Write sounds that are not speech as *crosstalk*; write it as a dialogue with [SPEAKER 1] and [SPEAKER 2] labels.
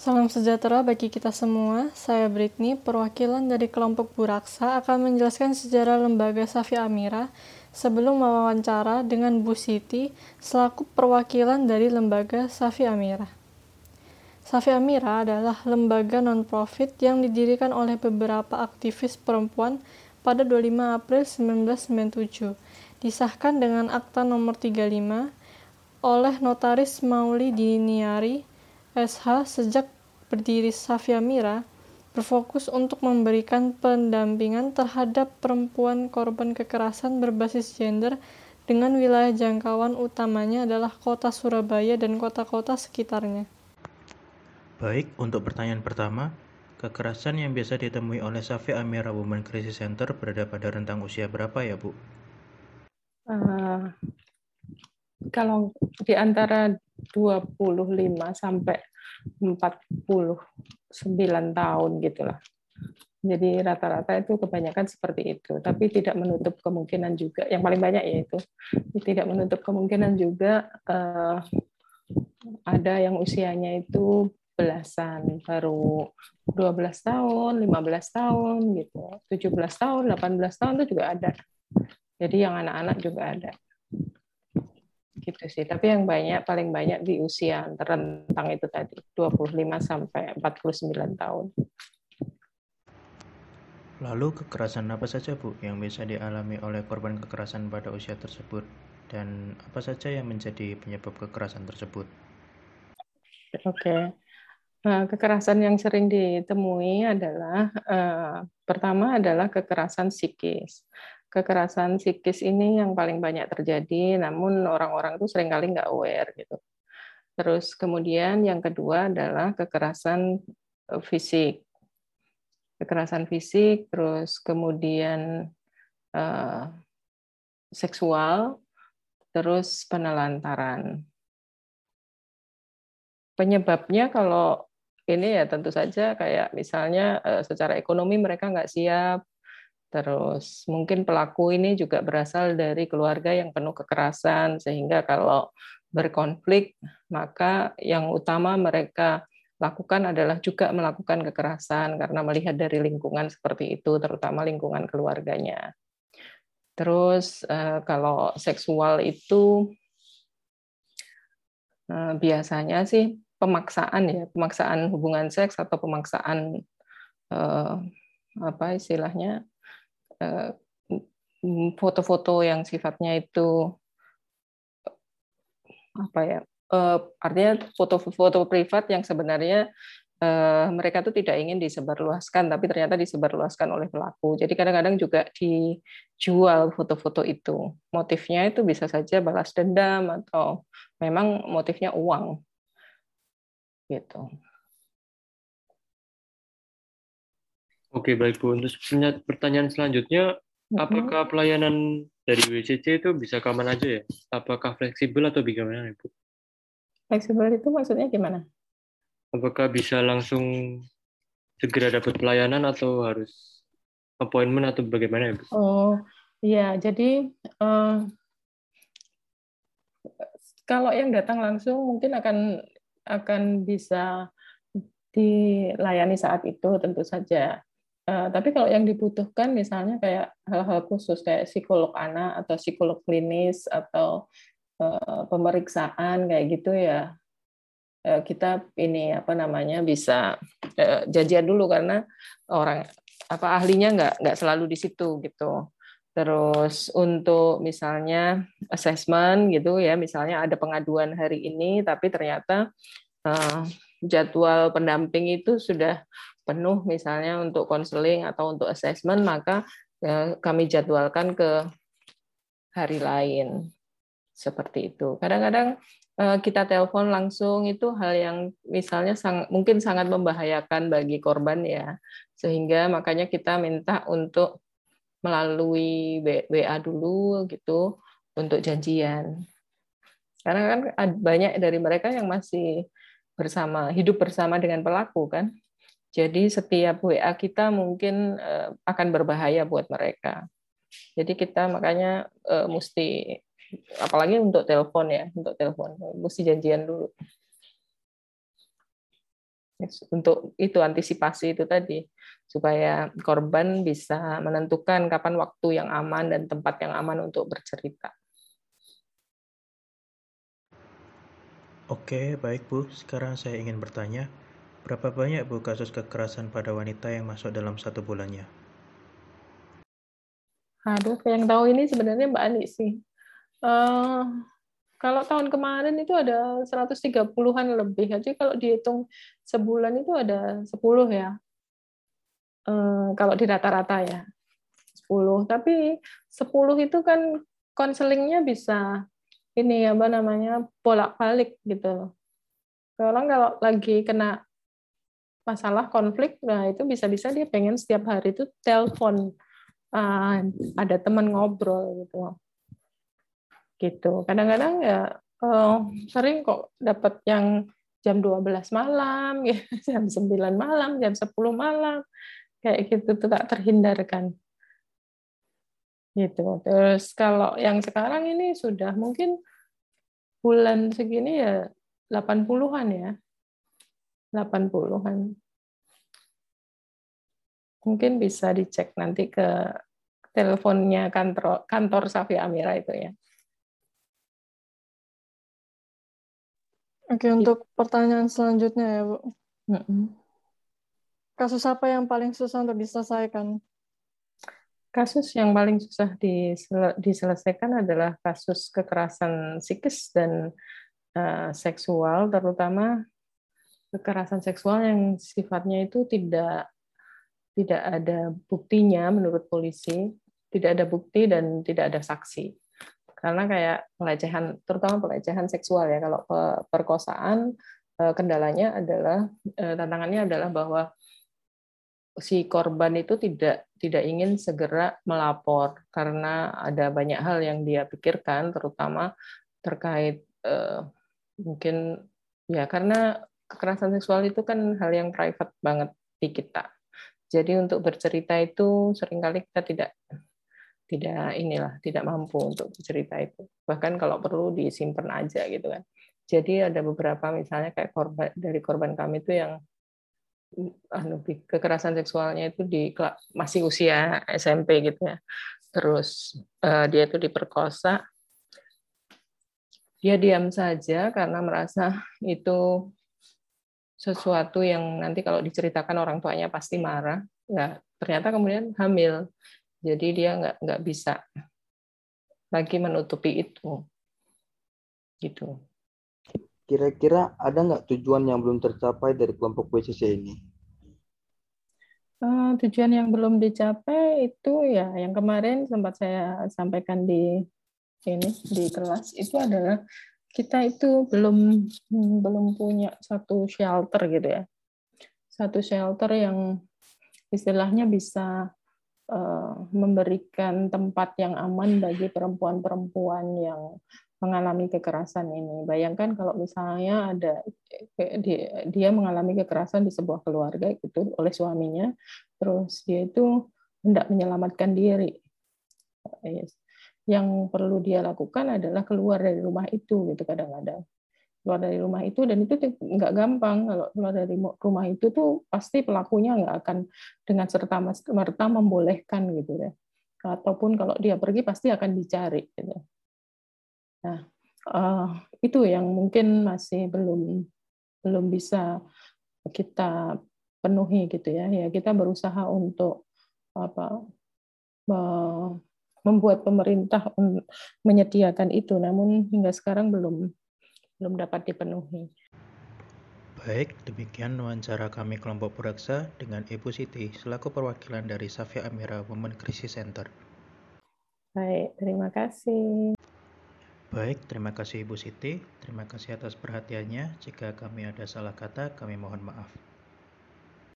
[SPEAKER 1] Salam sejahtera bagi kita semua. Saya Britney, perwakilan dari kelompok Buraksa akan menjelaskan sejarah lembaga Safi Amira sebelum mewawancara dengan Bu Siti selaku perwakilan dari lembaga Safi Amira. Safi Amira adalah lembaga non-profit yang didirikan oleh beberapa aktivis perempuan pada 25 April 1997. Disahkan dengan Akta Nomor 35 oleh Notaris Mauli Diniari SH sejak berdiri Safia Mira berfokus untuk memberikan pendampingan terhadap perempuan korban kekerasan berbasis gender dengan wilayah jangkauan utamanya adalah kota Surabaya dan kota-kota sekitarnya.
[SPEAKER 2] Baik, untuk pertanyaan pertama, kekerasan yang biasa ditemui oleh Safi Amira Women Crisis Center berada pada rentang usia berapa ya, Bu?
[SPEAKER 3] Uh, kalau di antara 25 sampai 49 tahun gitulah. Jadi rata-rata itu kebanyakan seperti itu, tapi tidak menutup kemungkinan juga. Yang paling banyak yaitu tidak menutup kemungkinan juga uh, ada yang usianya itu belasan, baru 12 tahun, 15 tahun gitu, 17 tahun, 18 tahun itu juga ada. Jadi yang anak-anak juga ada gitu sih. Tapi yang banyak paling banyak di usia rentang itu tadi 25 sampai 49 tahun.
[SPEAKER 2] Lalu kekerasan apa saja Bu yang bisa dialami oleh korban kekerasan pada usia tersebut dan apa saja yang menjadi penyebab kekerasan tersebut?
[SPEAKER 3] Oke. Nah, kekerasan yang sering ditemui adalah uh, pertama adalah kekerasan psikis kekerasan psikis ini yang paling banyak terjadi, namun orang-orang itu sering kali nggak aware gitu. Terus kemudian yang kedua adalah kekerasan eh, fisik, kekerasan fisik, terus kemudian uh, seksual, terus penelantaran. Penyebabnya kalau ini ya tentu saja kayak misalnya uh, secara ekonomi mereka nggak siap, Terus mungkin pelaku ini juga berasal dari keluarga yang penuh kekerasan sehingga kalau berkonflik maka yang utama mereka lakukan adalah juga melakukan kekerasan karena melihat dari lingkungan seperti itu terutama lingkungan keluarganya. Terus eh, kalau seksual itu eh, biasanya sih pemaksaan ya, pemaksaan hubungan seks atau pemaksaan eh, apa istilahnya foto-foto yang sifatnya itu apa ya uh, artinya foto-foto privat yang sebenarnya uh, mereka tuh tidak ingin disebarluaskan tapi ternyata disebarluaskan oleh pelaku. Jadi kadang-kadang juga dijual foto-foto itu. Motifnya itu bisa saja balas dendam atau memang motifnya uang gitu
[SPEAKER 4] Oke, baik Bu. Untuk pertanyaan selanjutnya, apakah pelayanan dari WCC itu bisa kapan aja ya? Apakah fleksibel atau bagaimana, Bu?
[SPEAKER 3] Fleksibel itu maksudnya gimana?
[SPEAKER 4] Apakah bisa langsung segera dapat pelayanan atau harus appointment atau bagaimana, Bu?
[SPEAKER 3] Oh, iya. Jadi uh, kalau yang datang langsung mungkin akan akan bisa dilayani saat itu tentu saja. Uh, tapi kalau yang dibutuhkan misalnya kayak hal-hal khusus kayak psikolog anak atau psikolog klinis atau uh, pemeriksaan kayak gitu ya uh, kita ini apa namanya bisa uh, dulu karena orang apa ahlinya nggak nggak selalu di situ gitu. Terus untuk misalnya assessment gitu ya, misalnya ada pengaduan hari ini, tapi ternyata uh, jadwal pendamping itu sudah penuh misalnya untuk konseling atau untuk assessment maka ya, kami jadwalkan ke hari lain seperti itu. Kadang-kadang eh, kita telepon langsung itu hal yang misalnya sang, mungkin sangat membahayakan bagi korban ya, sehingga makanya kita minta untuk melalui WA dulu gitu untuk janjian. Karena kan banyak dari mereka yang masih bersama hidup bersama dengan pelaku kan. Jadi setiap WA kita mungkin eh, akan berbahaya buat mereka. Jadi kita makanya uh, mesti apalagi untuk telepon ya, untuk telepon mesti janjian dulu. untuk itu antisipasi itu tadi supaya korban bisa menentukan kapan waktu yang aman dan tempat yang aman untuk bercerita.
[SPEAKER 2] Oke, baik Bu. Sekarang saya ingin bertanya, berapa banyak Bu kasus kekerasan pada wanita yang masuk dalam satu bulannya?
[SPEAKER 3] Aduh, yang tahu ini sebenarnya Mbak Ani sih. Uh, kalau tahun kemarin itu ada 130-an lebih. Jadi kalau dihitung sebulan itu ada 10 ya. Uh, kalau di rata-rata ya. 10. Tapi 10 itu kan konselingnya bisa ini apa namanya bolak-balik gitu. Orang kalau lagi kena masalah konflik, nah itu bisa-bisa dia pengen setiap hari itu telepon, uh, ada teman ngobrol gitu. Gitu. Kadang-kadang ya uh, sering kok dapat yang jam 12 malam, ya, *laughs* jam 9 malam, jam 10 malam, kayak gitu tuh tak terhindarkan gitu. Terus kalau yang sekarang ini sudah mungkin bulan segini ya 80-an ya. 80-an. Mungkin bisa dicek nanti ke teleponnya kantor kantor Safi Amira itu ya.
[SPEAKER 1] Oke, untuk pertanyaan selanjutnya ya, Bu. Kasus apa yang paling susah untuk diselesaikan?
[SPEAKER 3] kasus yang paling susah diselesaikan adalah kasus kekerasan psikis dan uh, seksual, terutama kekerasan seksual yang sifatnya itu tidak tidak ada buktinya menurut polisi, tidak ada bukti dan tidak ada saksi. Karena kayak pelecehan, terutama pelecehan seksual ya, kalau perkosaan eh, kendalanya adalah eh, tantangannya adalah bahwa si korban itu tidak tidak ingin segera melapor. Karena ada banyak hal yang dia pikirkan terutama terkait uh, mungkin ya karena kekerasan seksual itu kan hal yang private banget di kita. Jadi untuk bercerita itu sering kali kita tidak tidak inilah tidak mampu untuk bercerita itu. Bahkan kalau perlu disimpan aja gitu kan. Jadi ada beberapa misalnya kayak korban dari korban kami itu yang anu kekerasan seksualnya itu di masih usia SMP gitu ya. Terus uh, dia itu diperkosa. Dia diam saja karena merasa itu sesuatu yang nanti kalau diceritakan orang tuanya pasti marah. Ya, ternyata kemudian hamil. Jadi dia nggak nggak bisa lagi menutupi itu. Gitu.
[SPEAKER 5] Kira-kira ada nggak tujuan yang belum tercapai dari kelompok WCC ini?
[SPEAKER 3] Uh, tujuan yang belum dicapai itu ya yang kemarin sempat saya sampaikan di ini di kelas itu adalah kita itu belum belum punya satu shelter gitu ya satu shelter yang istilahnya bisa uh, memberikan tempat yang aman bagi perempuan-perempuan yang mengalami kekerasan ini. Bayangkan kalau misalnya ada dia mengalami kekerasan di sebuah keluarga itu oleh suaminya, terus dia itu hendak menyelamatkan diri. Yang perlu dia lakukan adalah keluar dari rumah itu gitu kadang-kadang. Keluar dari rumah itu dan itu nggak gampang kalau keluar dari rumah itu tuh pasti pelakunya nggak akan dengan serta merta membolehkan gitu ya. Ataupun kalau dia pergi pasti akan dicari gitu Nah, uh, itu yang mungkin masih belum belum bisa kita penuhi gitu ya. Ya kita berusaha untuk apa membuat pemerintah menyediakan itu, namun hingga sekarang belum belum dapat dipenuhi.
[SPEAKER 2] Baik, demikian wawancara kami kelompok Puraksa dengan Ibu Siti selaku perwakilan dari Safia Amira Women Crisis Center.
[SPEAKER 3] Baik, terima kasih.
[SPEAKER 2] Baik, terima kasih Ibu Siti. Terima kasih atas perhatiannya. Jika kami ada salah kata, kami mohon maaf.